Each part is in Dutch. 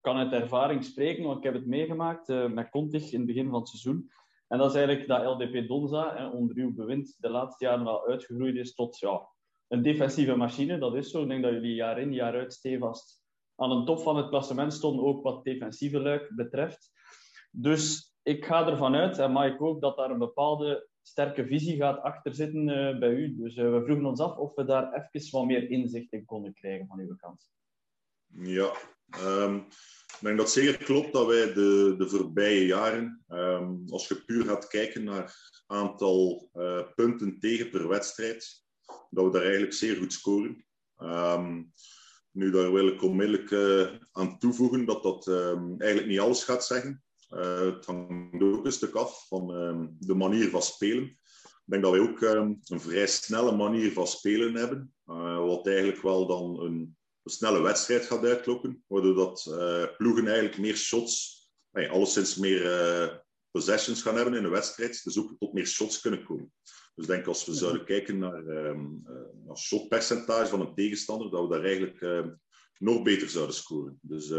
kan uit ervaring spreken, want ik heb het meegemaakt uh, met Contig in het begin van het seizoen. En dat is eigenlijk dat LDP Donza onder uw bewind de laatste jaren al uitgegroeid is tot ja, een defensieve machine. Dat is zo. Ik denk dat jullie jaar in, jaar uit stevast aan de top van het klassement stonden, ook wat defensieve luik betreft. Dus ik ga ervan uit, en Mike ook, dat daar een bepaalde sterke visie gaat achter zitten uh, bij u. Dus uh, we vroegen ons af of we daar even wat meer inzicht in konden krijgen van uw kant. Ja, um, ik denk dat zeker klopt dat wij de, de voorbije jaren, um, als je puur gaat kijken naar aantal uh, punten tegen per wedstrijd, dat we daar eigenlijk zeer goed scoren. Um, nu, daar wil ik onmiddellijk uh, aan toevoegen dat dat eigenlijk niet alles gaat zeggen. Uh, het hangt ook een stuk af van de manier van spelen. Ik denk dat wij ook een vrij snelle manier van spelen hebben, wat eigenlijk wel dan een, een, snelle wedstrijd gaat uitlokken, waardoor dat uh, ploegen eigenlijk meer shots, nee, alleszins meer possessions gaan hebben in een wedstrijd, dus ook tot meer shots kunnen komen. Dus ik denk als we zouden kijken naar, um, naar shotpercentage van een tegenstander, dat we daar eigenlijk nog beter zouden scoren. Dus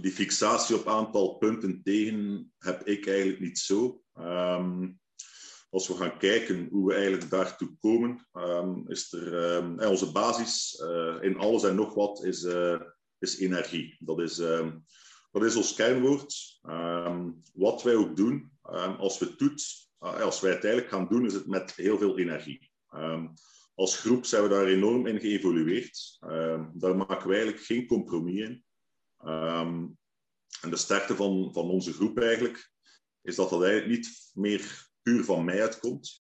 die fixatie op aantal punten tegen heb ik eigenlijk niet zo. Um, als we gaan kijken hoe we eigenlijk daartoe komen, um, is er um, onze basis uh, in alles en nog wat is, uh, is energie. Dat is, dat is ons kernwoord. wat wij ook doen, als we het als wij het eigenlijk gaan doen, is het met heel veel energie. als groep zijn we daar enorm in geëvolueerd. daar maken we eigenlijk geen compromis in. En de sterkte van, van onze groep eigenlijk, is dat dat eigenlijk niet meer puur van mij uitkomt.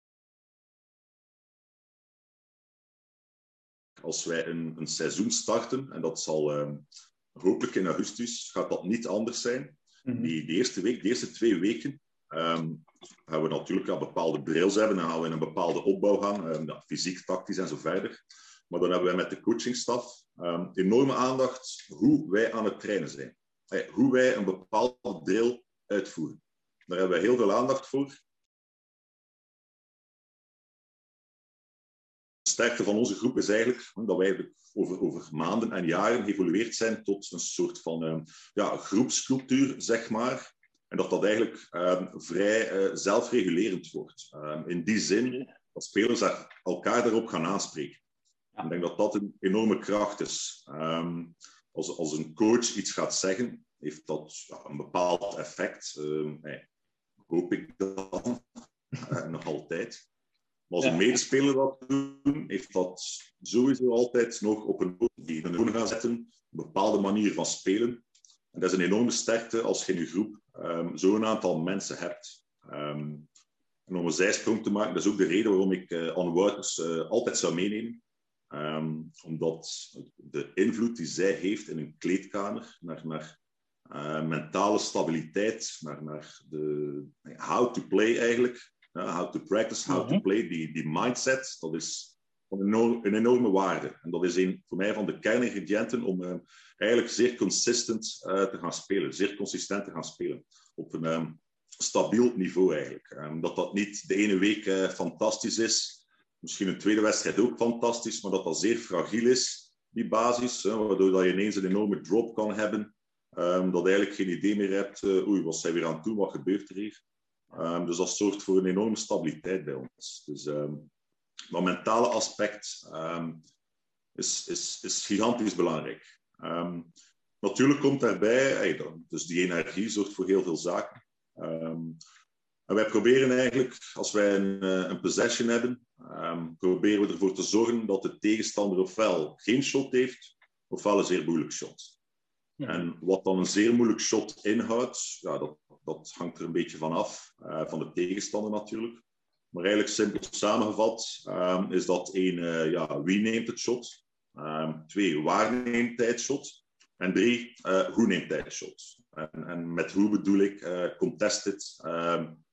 Als wij een, een seizoen starten, en dat zal um, hopelijk in augustus, gaat dat niet anders zijn. Mm die, de eerste week, de eerste twee weken, um, gaan we natuurlijk al bepaalde drills hebben, dan gaan we in een bepaalde opbouw gaan, um, fysiek, tactisch en zo verder. Maar dan hebben wij met de coachingstaf um, enorme aandacht hoe wij aan het trainen zijn. Hey, hoe wij een bepaald deel uitvoeren. Daar hebben wij heel veel aandacht voor. Sterkte van onze groep is eigenlijk dat wij over, over maanden en jaren geëvolueerd zijn tot een soort van uh, ja, groepscultuur, zeg maar. En dat dat eigenlijk uh, vrij uh, zelfregulerend wordt. Ehm, in die zin dat spelers elkaar daarop gaan aanspreken. Ik denk dat dat een enorme kracht is. Als, als een coach iets gaat zeggen, heeft dat ja, een bepaald effect. Hey, hoop ik dan uh, nog altijd. Maar als een medespeler dat doet, heeft dat sowieso altijd nog op een die een gaan zetten, een bepaalde manier van spelen. En dat is een enorme sterkte als je in je groep um, zo'n aantal mensen hebt. Um, en om een zijsprong te maken, dat is ook de reden waarom ik uh, On Wouters uh, altijd zou meenemen. Um, omdat de invloed die zij heeft in een kleedkamer naar, naar uh, mentale stabiliteit, naar, naar de how to play eigenlijk, how to practice, how mm -hmm. to mhm. play, die, die mindset, dat is van een enorme waarde. En dat is een, voor mij van de kerningrediënten om uh, eigenlijk zeer consistent te gaan spelen, zeer consistent te gaan spelen. Op een um, stabiel niveau eigenlijk. Um, dat dat niet de ene week fantastisch is, Misschien een tweede wedstrijd ook fantastisch, maar dat dat zeer fragiel is, die basis. Waardoor dat je ineens een enorme drop kan hebben. Dat je eigenlijk geen idee meer hebt, oei, wat zijn we weer aan het doen, wat gebeurt er hier? Um, dus dat zorgt voor een enorme stabiliteit bij ons. Dus um, dat mentale aspect is, is, is gigantisch belangrijk. natuurlijk komt daarbij, dus die energie zorgt voor heel veel zaken. En wij proberen eigenlijk, als wij een, eh, een possession hebben, proberen we ervoor te zorgen dat de tegenstander ofwel geen shot heeft, ofwel een zeer moeilijk shot. Ja. En wat dan een zeer moeilijk shot inhoudt, ja, dat, dat hangt er een beetje van af, uh, van de tegenstander natuurlijk. Maar eigenlijk simpel samengevat um, is dat één, uh, ja, wie neemt het shot? Um, twee, waar neemt hij het shot? En drie, uh, hoe neemt hij het shot? En, en met hoe bedoel ik contested,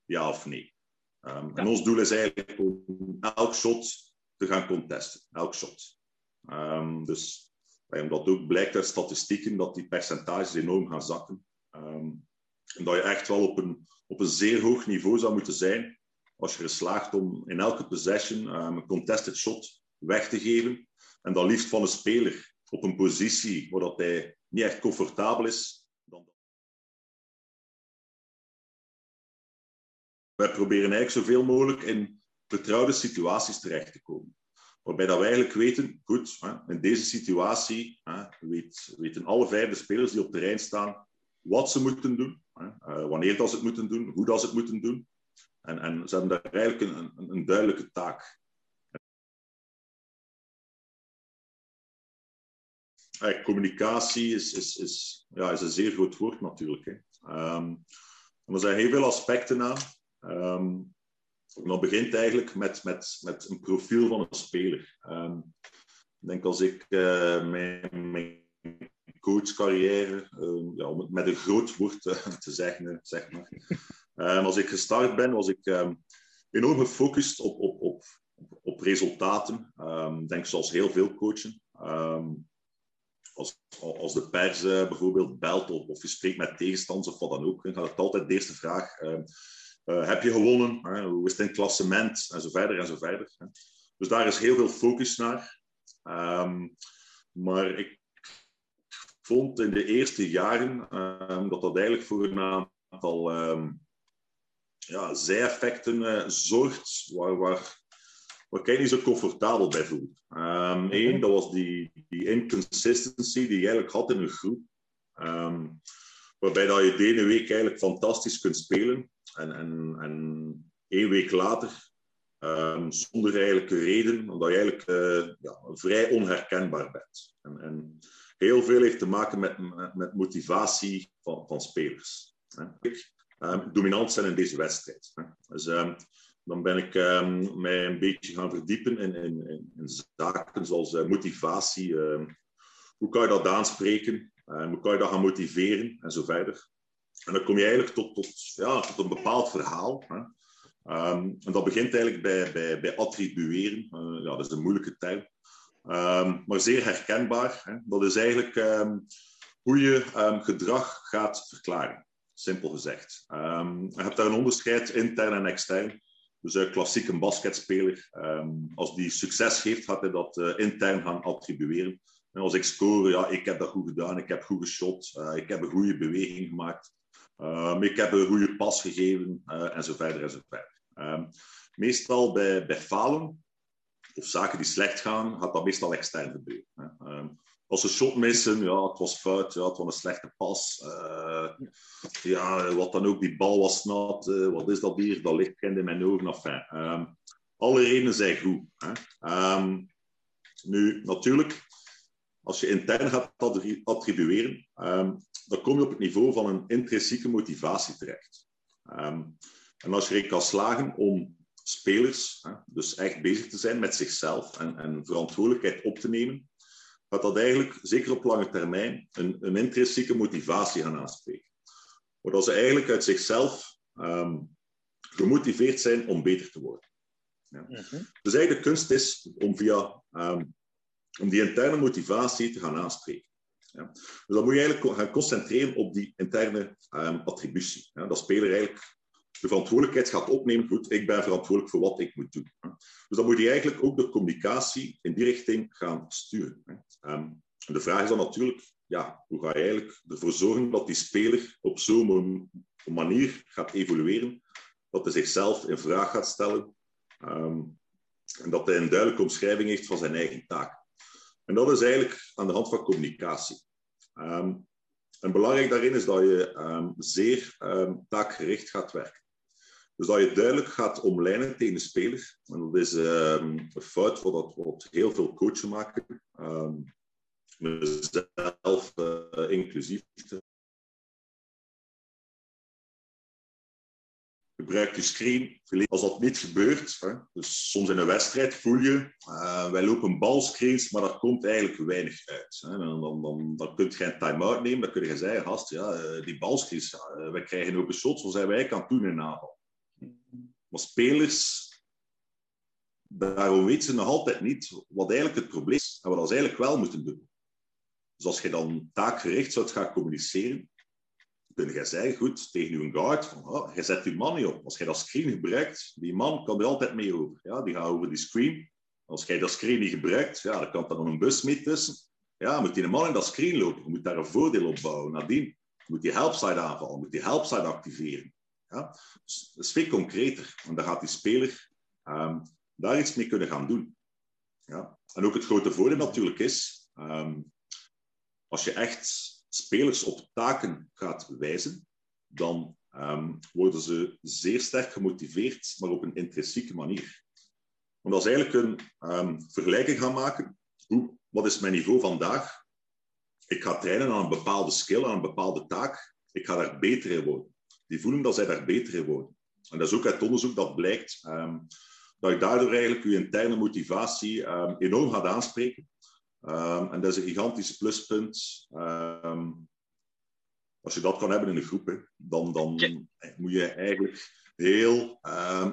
ja of nee. Um, En ons doel is eigenlijk om elk shot te gaan contesten. Elk shot. Um, omdat ook blijkt uit statistieken dat die percentages enorm gaan zakken. Ehm, en dat je echt wel op een, op een zeer hoog niveau zou moeten zijn als je er slaagt om in elke possession ehm, een contested shot weg te geven. En dat liefst van een speler op een positie waar dat hij niet echt comfortabel is. Wij proberen eigenlijk zoveel mogelijk in vertrouwde situaties terecht te komen. Waarbij dat we eigenlijk weten, goed, in deze situatie weten alle vijf de spelers die op terrein staan wat ze moeten doen, eh, wanneer dat ze het moeten doen, hoe dat ze het moeten doen. En, en ze hebben daar eigenlijk een, een, duidelijke taak. Eh, communicatie is, is, is, ja, is een zeer groot woord natuurlijk. Hè. Ehm, er zijn heel veel aspecten aan. Um, dat begint eigenlijk met, met, met een profiel van een speler. Um, ik denk als ik uh, mijn, mijn coachcarrière, uh, ja, om het met een groot woord uh, te zeggen, zeg maar. als ik gestart ben, was ik enorm gefocust op, op, op, op resultaten. Denk zoals heel veel coachen. als, als de pers bijvoorbeeld belt of, of je spreekt met tegenstanders of wat dan ook, dan gaat het altijd de eerste vraag heb je gewonnen? Hè? Hoe is het in het klassement? En zo verder en zo verder. Hè? Dus daar is heel veel focus naar. Um, maar ik vond in de eerste jaren um, dat dat eigenlijk voor een aantal um, ja, zijeffecten uh, zorgt waar, waar, waar ik niet zo comfortabel bij voelde. Eén, dat was die, die inconsistency die je eigenlijk had in een groep. Waarbij dat je de ene week eigenlijk fantastisch kunt spelen en, en, en één week later, um, zonder eigenlijke reden, omdat je eigenlijk uh, ja, vrij onherkenbaar bent. En, en, heel veel heeft te maken met, met, motivatie van, van spelers. Hè. Um, dominant zijn in deze wedstrijd. Dus, um, dan ben ik mij een beetje gaan verdiepen in, in, in zaken zoals uh, motivatie. Hoe kan je dat aanspreken? Hoe kan je dat gaan motiveren? En zo verder. En dan kom je eigenlijk tot, tot, ja, tot een bepaald verhaal. Hè. Um, en dat begint eigenlijk bij, bij, bij attribueren. Uh, ja, dat is een moeilijke term. Um, maar zeer herkenbaar. Hè. Dat is eigenlijk um, hoe je gedrag gaat verklaren. Simpel gezegd. je hebt daar een onderscheid intern en extern. Dus een klassieke basketspeler, als die succes heeft, gaat hij dat uh, intern gaan attribueren. En als ik score, ja, ik heb dat goed gedaan, ik heb goed geschot, uh, ik heb een goede beweging gemaakt. Um, ik heb een goede pas gegeven uh, en zo verder meestal bij, falen of zaken die slecht gaan, gaat dat meestal extern gebeuren. Um, als ze shot missen, ja, het was fout, ja, het was een slechte pas. Uh, ja, wat dan ook, die bal was nat. Uh, wat is dat hier? Dat licht in mijn ogen. Enfin, um, alle redenen zijn goed. Hè. Nu, natuurlijk, als je intern gaat attribueren, um, dan kom je op het niveau van een intrinsieke motivatie terecht. Um, en als je erin kan slagen om spelers hè, dus echt bezig te zijn met zichzelf en, en, verantwoordelijkheid op te nemen, gaat dat eigenlijk, zeker op lange termijn, een, een intrinsieke motivatie gaan aanspreken. Waardoor ze eigenlijk uit zichzelf um, gemotiveerd zijn om beter te worden. Ja. -hmm. Dus eigenlijk de kunst is om via um, om die interne motivatie te gaan aanspreken. Ja. Dus dan moet je eigenlijk gaan concentreren op die interne um, attributie. Ja. Dat speler eigenlijk de verantwoordelijkheid gaat opnemen. Goed, ik ben verantwoordelijk voor wat ik moet doen. Dus dan moet je eigenlijk ook de communicatie in die richting gaan sturen. Um, de vraag is dan natuurlijk, ja, hoe ga je eigenlijk ervoor zorgen dat die speler op zo'n manier gaat evolueren, dat hij zichzelf in vraag gaat stellen um, en dat hij een duidelijke omschrijving heeft van zijn eigen taak. En dat is eigenlijk aan de hand van communicatie. Um, en belangrijk daarin is dat je um, zeer um, taakgericht gaat werken. Dus dat je duidelijk gaat omlijnen tegen de speler. En dat is een fout wat, wat heel veel coachen maken. mezelf uh, inclusief gebruik je screen. Als dat niet gebeurt, hè, dus soms in een wedstrijd voel je, uh, wij lopen balscreens, maar daar komt eigenlijk weinig uit. Hè. Dan, dan, dan, dan kun je geen time-out nemen, dan kun je zeggen, gast, ja, uh, die balscreens, uh, wij krijgen open shots, wat zijn wij aan doen in aanval? Maar spelers, daarom weten ze nog altijd niet wat eigenlijk het probleem is en wat ze eigenlijk wel moeten doen. Dus als je dan taakgericht zou gaan communiceren, kun je zeggen, goed, tegen je guard, van, oh, je zet je man niet op. Als je dat screen gebruikt, die man kan er altijd mee over. Ja, die gaat over die screen. Als jij dat screen niet gebruikt, ja, dan kan er nog een bus mee tussen. Ja, moet die man in dat screen lopen. Je moet daar een voordeel op bouwen. Nadien moet die helpside aanvallen, moet die helpside activeren. Ja? Dus is veel concreter. En daar gaat die speler um, daar iets mee kunnen gaan doen. Ja? En ook het grote voordeel natuurlijk is, um, als je echt spelers op taken gaat wijzen, dan um, worden ze zeer sterk gemotiveerd, maar op een intrinsieke manier. Want als eigenlijk een vergelijking gaan maken, wat is mijn niveau vandaag? Ik ga trainen aan een bepaalde skill, aan een bepaalde taak. Ik ga daar beter in worden. Die voelen dat zij daar beter in worden. En dat is ook uit onderzoek dat blijkt um, dat je daardoor eigenlijk je interne motivatie enorm gaat aanspreken. Um, en dat is een gigantisch pluspunt. als je dat kan hebben in een groep, hè, dan, dan moet je eigenlijk heel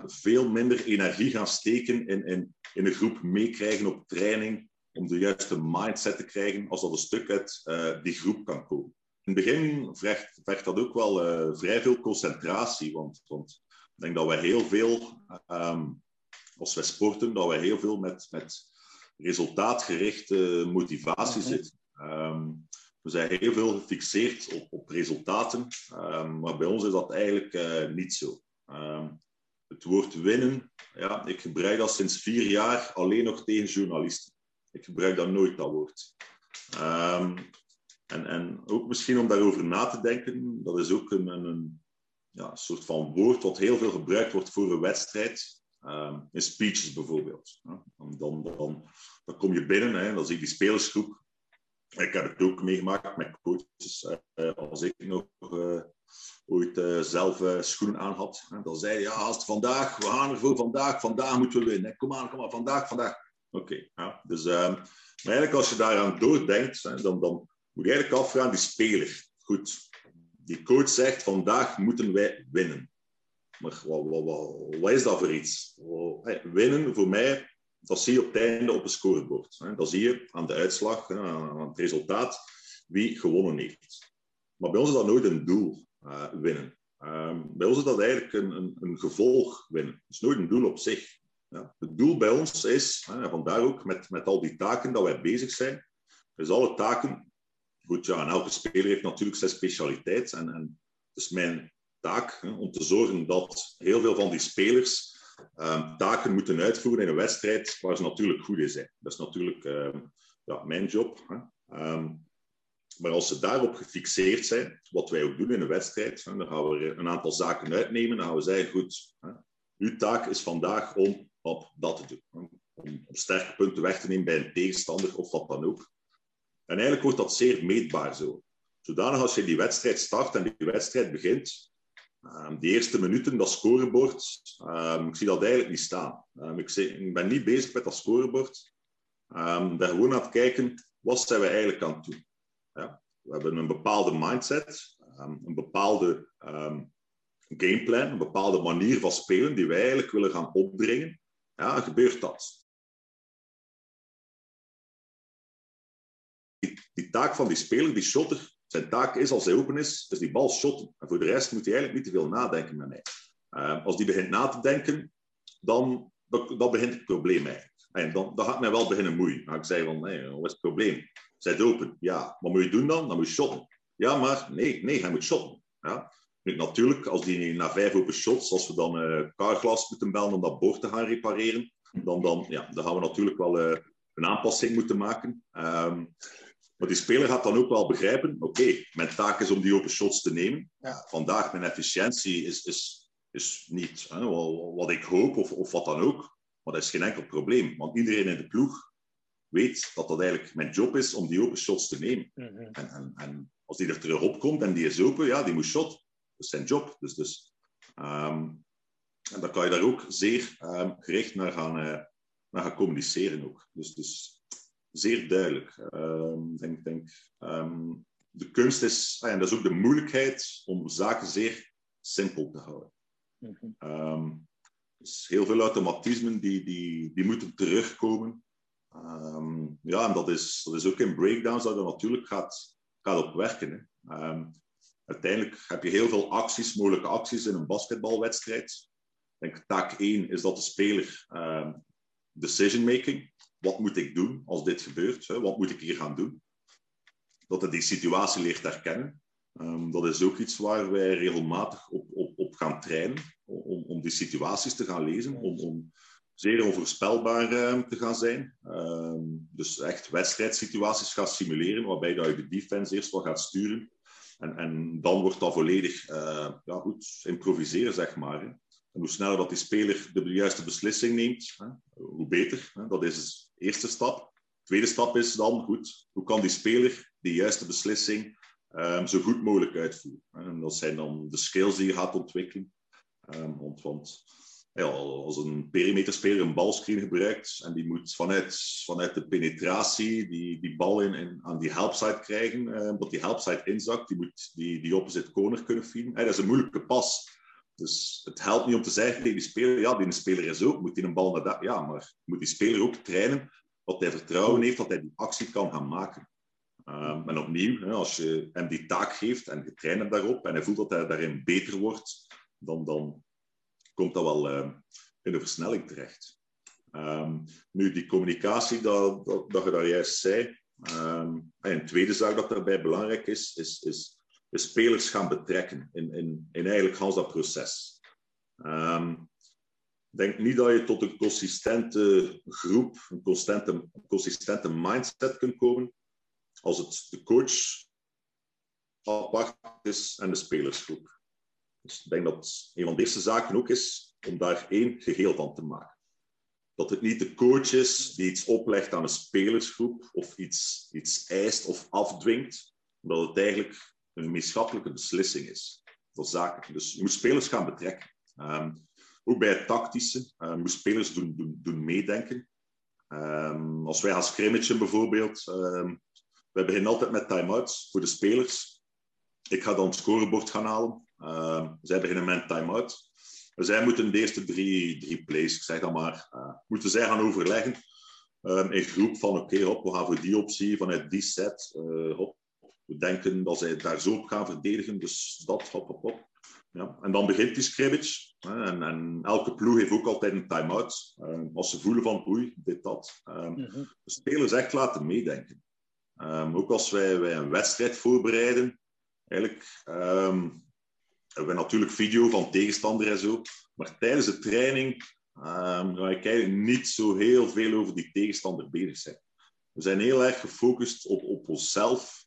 veel minder energie gaan steken in, in, in een groep meekrijgen op training om de juiste mindset te krijgen als dat een stuk uit uh, die groep kan komen. In het begin vergt, vergt dat ook wel uh, vrij veel concentratie, want, want ik denk dat we heel veel, um, als wij sporten, dat we heel veel met, met resultaatgerichte motivatie mm zitten. Um, we zijn heel veel gefixeerd op, op resultaten, um, maar bij ons is dat eigenlijk uh, niet zo. het woord winnen, ja, ik gebruik dat sinds vier jaar alleen nog tegen journalisten. Ik gebruik dat nooit, dat woord. En, en ook misschien om daarover na te denken, dat is ook een, een ja, soort van woord wat heel veel gebruikt wordt voor een wedstrijd. Um, in speeches bijvoorbeeld. Dan, dan, dan, kom je binnen, hè, dan zie je die spelersgroep. Ik heb het ook meegemaakt met coaches. Uh, als ik nog uh, ooit zelf schoenen aan had. dan zei je, ja, vandaag, we gaan ervoor vandaag, vandaag moeten we winnen. Kom aan, kom aan, vandaag, vandaag. Oké, ja. dus um, maar eigenlijk als je daaraan doordenkt, dan, dan moet je eigenlijk afvragen, die speler. Goed, die coach zegt, vandaag moeten wij winnen. Maar wat, wat, wat, is dat voor iets? Winnen, voor mij, dat zie je op het einde op een scorebord. Hè. Dat zie je aan de uitslag, aan het resultaat, wie gewonnen heeft. Maar bij ons is dat nooit een doel, uh, winnen. Um, bij ons is dat eigenlijk een, een, gevolg winnen. Het is nooit een doel op zich. Het doel bij ons is, en vandaar ook met, met al die taken dat wij bezig zijn, is alle taken. Goed, ja, en elke speler heeft natuurlijk zijn specialiteit. En, en het is mijn taak hè, om te zorgen dat heel veel van die spelers um, taken moeten uitvoeren in een wedstrijd waar ze natuurlijk goed in zijn. Dat is natuurlijk um, ja, mijn job. Hè. Um, maar als ze daarop gefixeerd zijn, wat wij ook doen in een wedstrijd, hè, dan gaan we een aantal zaken uitnemen. Dan gaan we zeggen, goed, hè, uw taak is vandaag om op dat te doen. Om, sterke punten weg te nemen bij een tegenstander of wat dan ook. En eigenlijk wordt dat zeer meetbaar zo. Zodanig als je die wedstrijd start en die wedstrijd begint, um, die eerste minuten, dat scorebord, um, ik zie dat eigenlijk niet staan. Um, ik, ik, ben niet bezig met dat scorebord. Daar gewoon aan het kijken, wat zijn we eigenlijk aan het doen? Ja, we hebben een bepaalde mindset, een bepaalde gameplan, een bepaalde manier van spelen die wij eigenlijk willen gaan opbrengen ja, gebeurt dat. Die, taak van die speler, die shotter, zijn taak is als hij open is, is die bal shotten. En voor de rest moet hij eigenlijk niet te veel nadenken met mij. Uh, als die begint na te denken, dan, dan, begint het probleem eigenlijk. En dan, dan gaat mij wel beginnen moeien. Dan ik zei van, nee, wat is het probleem? Zij open. Ja, wat moet je doen dan? Dan moet je shotten. Ja, maar nee, nee, hij moet shotten. Ja. Natuurlijk, als die na vijf open shots, als we dan uh, carglas moeten bellen om dat bord te gaan repareren, dan, dan, ja, dan gaan we natuurlijk wel uh, een aanpassing moeten maken. Um, maar die speler gaat dan ook wel begrijpen, oké, mijn taak is om die open shots te nemen. Ja. Vandaag, mijn efficiëntie is, is, is niet hè, wat ik hoop of, of wat dan ook. Maar dat is geen enkel probleem, want iedereen in de ploeg weet dat dat eigenlijk mijn job is om die open shots te nemen. Mm -hmm. en, en, en, als die er terug op komt en die is open, ja, die moet shot. Dat is zijn job. Dus, dus, um, en dan kan je daar ook zeer um, gericht naar gaan, uh, naar gaan communiceren. Ook. Dus, dus zeer duidelijk. Um, denk, denk, de kunst is, ah en dat is ook de moeilijkheid, om zaken zeer simpel te houden. Mm dus heel veel automatismen die, die, die moeten terugkomen. ja, en dat is, dat is ook in breakdowns dat je natuurlijk gaat, gaat op werken. Hè uiteindelijk heb je heel veel acties, mogelijke acties in een basketbalwedstrijd. Ik denk, taak 1 is dat de speler decision making. Wat moet ik doen als dit gebeurt? Hè? Wat moet ik hier gaan doen? Dat hij die situatie leert herkennen. Ehm, dat is ook iets waar wij regelmatig op, op, gaan trainen, om, om die situaties te gaan lezen, om, om zeer onvoorspelbaar uh, te gaan zijn. Ehm, dus echt wedstrijdsituaties gaan simuleren, waarbij dat je de defense eerst wel gaat sturen. En, en dan wordt dat volledig uh, ja, goed, improviseren, zeg maar. En hoe sneller dat die speler de juiste beslissing neemt, hè, hoe beter. Hè. Dat is de eerste stap. De tweede stap is dan, goed, hoe kan die speler die juiste beslissing um, zo goed mogelijk uitvoeren? En dat zijn dan de skills die je gaat ontwikkelen. Um, want, ja, als een perimeterspeler een balscreen gebruikt en die moet vanuit, vanuit de penetratie die, die bal in, aan die helpside krijgen, uh, dat die helpside inzakt, die moet die, die opposite corner kunnen feeden. dat is een moeilijke pas. Dus het helpt niet om te zeggen tegen die speler, ja, die speler is ook, moet hij een bal naar dat... Ja, maar moet die speler ook trainen dat hij vertrouwen heeft dat hij die actie kan gaan maken. Um, en opnieuw, als je hem die taak geeft en je traint hem daarop en hij voelt dat hij daarin beter wordt, dan, dan komt dat wel uh, in de versnelling terecht. Um, nu, die communicatie, dat, dat, dat je daar juist zei. En een tweede zaak dat daarbij belangrijk is, is, is, is spelers gaan betrekken in, in, in eigenlijk Hans dat proces. Um, denk niet dat je tot een consistente groep, een consistente, consistente mindset kunt komen als het de coach apart is en de spelersgroep. Dus ik denk dat een van de eerste zaken ook is om daar één geheel van te maken. Dat het niet de coach is die iets oplegt aan een spelersgroep of iets, iets eist of afdwingt, maar dat het eigenlijk een gemeenschappelijke beslissing is voor zaken. Dus je moet spelers gaan betrekken. Um, ook bij het tactische, uh, moet spelers doen, doen, doen meedenken. Um, als wij gaan scrimmagen bijvoorbeeld, um, wij beginnen altijd met time-outs voor de spelers. Ik ga dan het scorebord gaan halen. Zij beginnen met time-out. Zij moeten de eerste drie, drie plays, ik zeg dan maar, uh, moeten zij gaan overleggen. In groep van, oké, okay, we gaan voor die optie, vanuit die set, uh, hop. We denken dat zij daar zo op gaan verdedigen, dus dat, hop, hop, hop. Ja. En dan begint die scrimmage. En, en, elke ploeg heeft ook altijd een time-out. Uh, als ze voelen van, oei, dit, dat. Um, mm -hmm. De spelers echt laten meedenken. Um, ook als wij, wij een wedstrijd voorbereiden, eigenlijk hebben we natuurlijk video van tegenstander en zo. Maar tijdens de training ga ik eigenlijk niet zo heel veel over die tegenstander bezig zijn. We zijn heel erg gefocust op, op onszelf.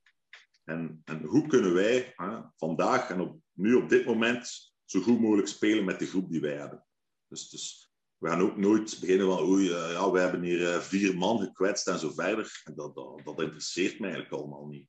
En, en hoe kunnen wij uh, vandaag en op, nu op dit moment zo goed mogelijk spelen met de groep die wij hebben. Dus, dus we gaan ook nooit beginnen van, oei, uh, ja, we hebben hier uh, vier man gekwetst en zo verder. En dat, dat, dat interesseert mij eigenlijk allemaal niet.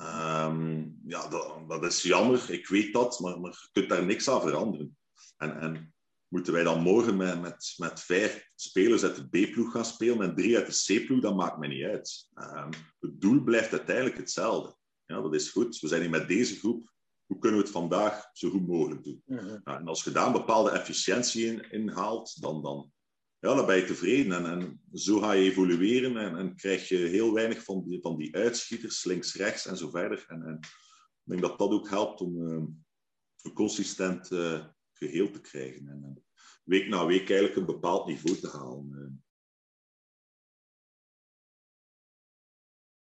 Um, ja, dat, dat, is jammer, ik weet dat, maar, maar je kunt daar niks aan veranderen. En, en moeten wij dan morgen met, met, met vijf spelers uit de B-ploeg gaan spelen en drie uit de C-ploeg, dat maakt me niet uit. Um, het doel blijft uiteindelijk hetzelfde. Ja, dat is goed. We zijn hier met deze groep. Hoe kunnen we het vandaag zo goed mogelijk doen? Mm -hmm. ja, en als je daar een bepaalde efficiëntie in, in haalt, dan, dan, ja, dan ben je tevreden. En, en zo ga je evolueren en, en krijg je heel weinig van die, van die uitschieters, links, rechts en zo verder. En, en ik denk dat dat ook helpt om uh, een consistent uh, geheel te krijgen. En, en, week na week eigenlijk een bepaald niveau te halen. Uh.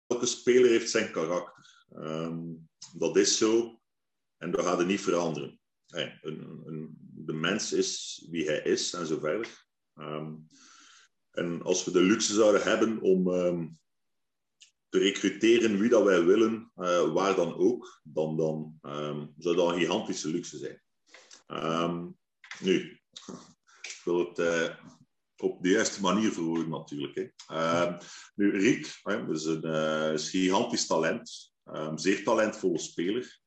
Elke speler heeft zijn karakter. Um, dat is zo. En dat gaat er niet veranderen. Een, een, de mens is wie hij is en zo verder. Um, en als we de luxe zouden hebben om um, te recruteren wie dat wij willen, uh, waar dan ook, dan, dan zou dat een gigantische luxe zijn. nu, ik wil het uh, op de juiste manier verwoorden natuurlijk. Hè. nu, Rick hè, is een, is gigantisch talent, zeer talentvolle speler.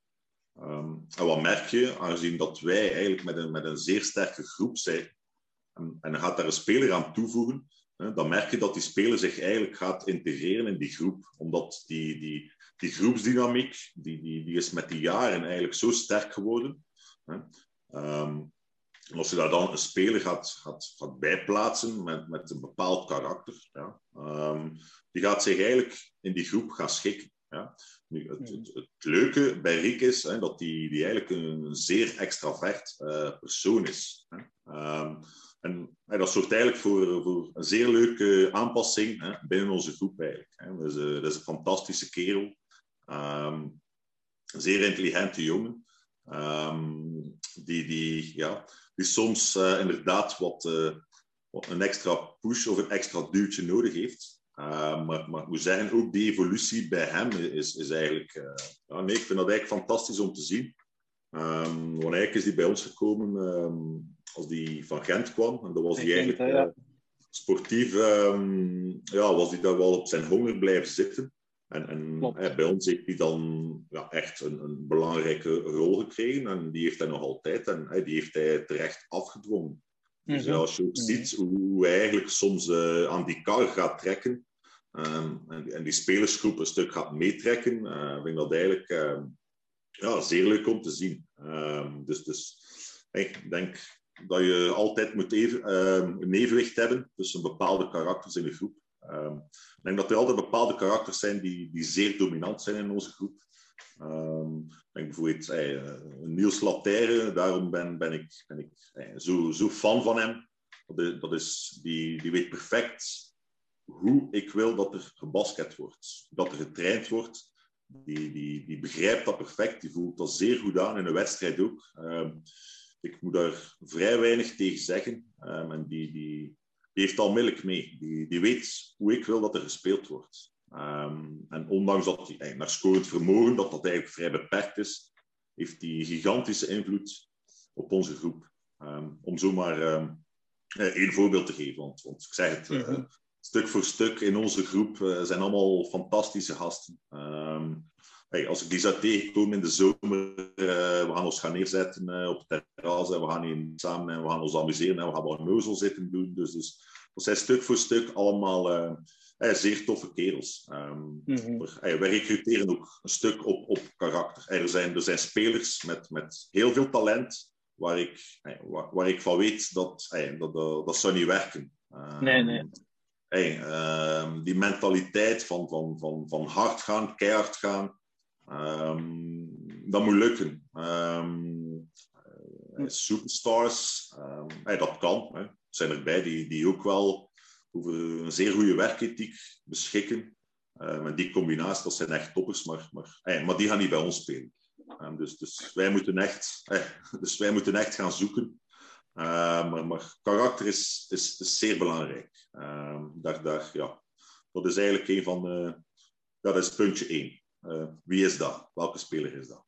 en wat merk je, aangezien dat wij eigenlijk met een, met een zeer sterke groep zijn, en, en gaat daar een speler aan toevoegen, dan merk je dat die speler zich eigenlijk gaat integreren in die groep. Omdat die, die, die groepsdynamiek, die, die, die is met die jaren eigenlijk zo sterk geworden. Um, en als je daar dan een speler gaat, gaat, gaat bijplaatsen met, met een bepaald karakter, ja, um, die gaat zich eigenlijk in die groep gaan schikken. Ja. Nu, het, het, het, leuke bij Rick is hè, dat die, die eigenlijk een, zeer extravert uh, persoon is. Hè. Um, en dat zorgt eigenlijk voor, voor een zeer leuke aanpassing hè, binnen onze groep eigenlijk. Hè. Dat, is, dat, is, een fantastische kerel. Um, zeer intelligente jongen. Ehm, die, die, ja, die soms uh, inderdaad wat, wat, een extra push of een extra duwtje nodig heeft. Uh, maar, maar we zijn ook die evolutie bij hem is, is eigenlijk... ja, nee, ik vind dat eigenlijk fantastisch om te zien. Um, want eigenlijk is die bij ons gekomen um, als die van Gent kwam. En dat was die eigenlijk... Ja. sportief ja, was hij daar wel op zijn honger blijven zitten. En, en bij ons heeft hij dan ja, echt een, een, belangrijke rol gekregen en die heeft hij nog altijd en die heeft hij terecht afgedwongen. Dus mhm. als je ook mhm. ziet hoe hij eigenlijk soms uh, aan die kar gaat trekken um, en, die spelersgroep een stuk gaat meetrekken, uh, vind ik dat eigenlijk uh, ja, zeer leuk om te zien. Um, dus, dus ik denk dat je altijd moet even, ehm, een evenwicht hebben tussen bepaalde karakters in de groep. Ik denk dat er altijd bepaalde karakters zijn die, die zeer dominant zijn in onze groep. Ik denk bijvoorbeeld eh, Niels Laterre, daarom ben, ben ik, ben ik eh, zo, zo fan van hem. Dat, dat is, die, die weet perfect hoe ik wil dat er gebasket wordt, dat er getraind wordt. Die, die, die begrijpt dat perfect, die voelt dat zeer goed aan in een wedstrijd ook. Um, ik moet daar vrij weinig tegen zeggen. Um, en die, die, heeft al milk mee. Die, die weet hoe ik wil dat er gespeeld wordt. Um, en ondanks dat hij naar scorend vermogen, dat dat eigenlijk vrij beperkt is, heeft hij gigantische invloed op onze groep. Om zomaar um, één voorbeeld te geven. Want, want ik zeg het, mm -hmm. Stuk voor stuk in onze groep uh, zijn allemaal fantastische gasten. Hey, als ik die zou tegenkomen in de zomer, uh, we gaan ons gaan neerzetten uh, op het terras en we gaan hier samen en we gaan ons amuseren en we gaan wat neuzel zitten doen. Dus, dus dat zijn stuk voor stuk allemaal zeer toffe kerels. Um, mm -hmm. we, wij recruteren ook een stuk op, op karakter. er, zijn, er zijn spelers met, met heel veel talent waar ik, waar, waar ik van weet dat dat, dat, dat zou niet werken. Um, nee, nee. Hey, um, die mentaliteit van, van, van, van hard gaan, keihard gaan, Um, dat moet lukken. Um, superstars, um, hey, dat kan. Hè. Er zijn erbij die, die ook wel over een zeer goede werkethiek beschikken. En die combinatie, dat zijn echt toppers, maar, maar, hey, maar die gaan niet bij ons spelen. dus, dus, wij moeten echt, dus wij moeten echt gaan zoeken. Maar, maar karakter is, zeer belangrijk. daar, daar, ja, dat is eigenlijk een van de, dat is puntje één. Uh, wie is dat? Welke speler is dat?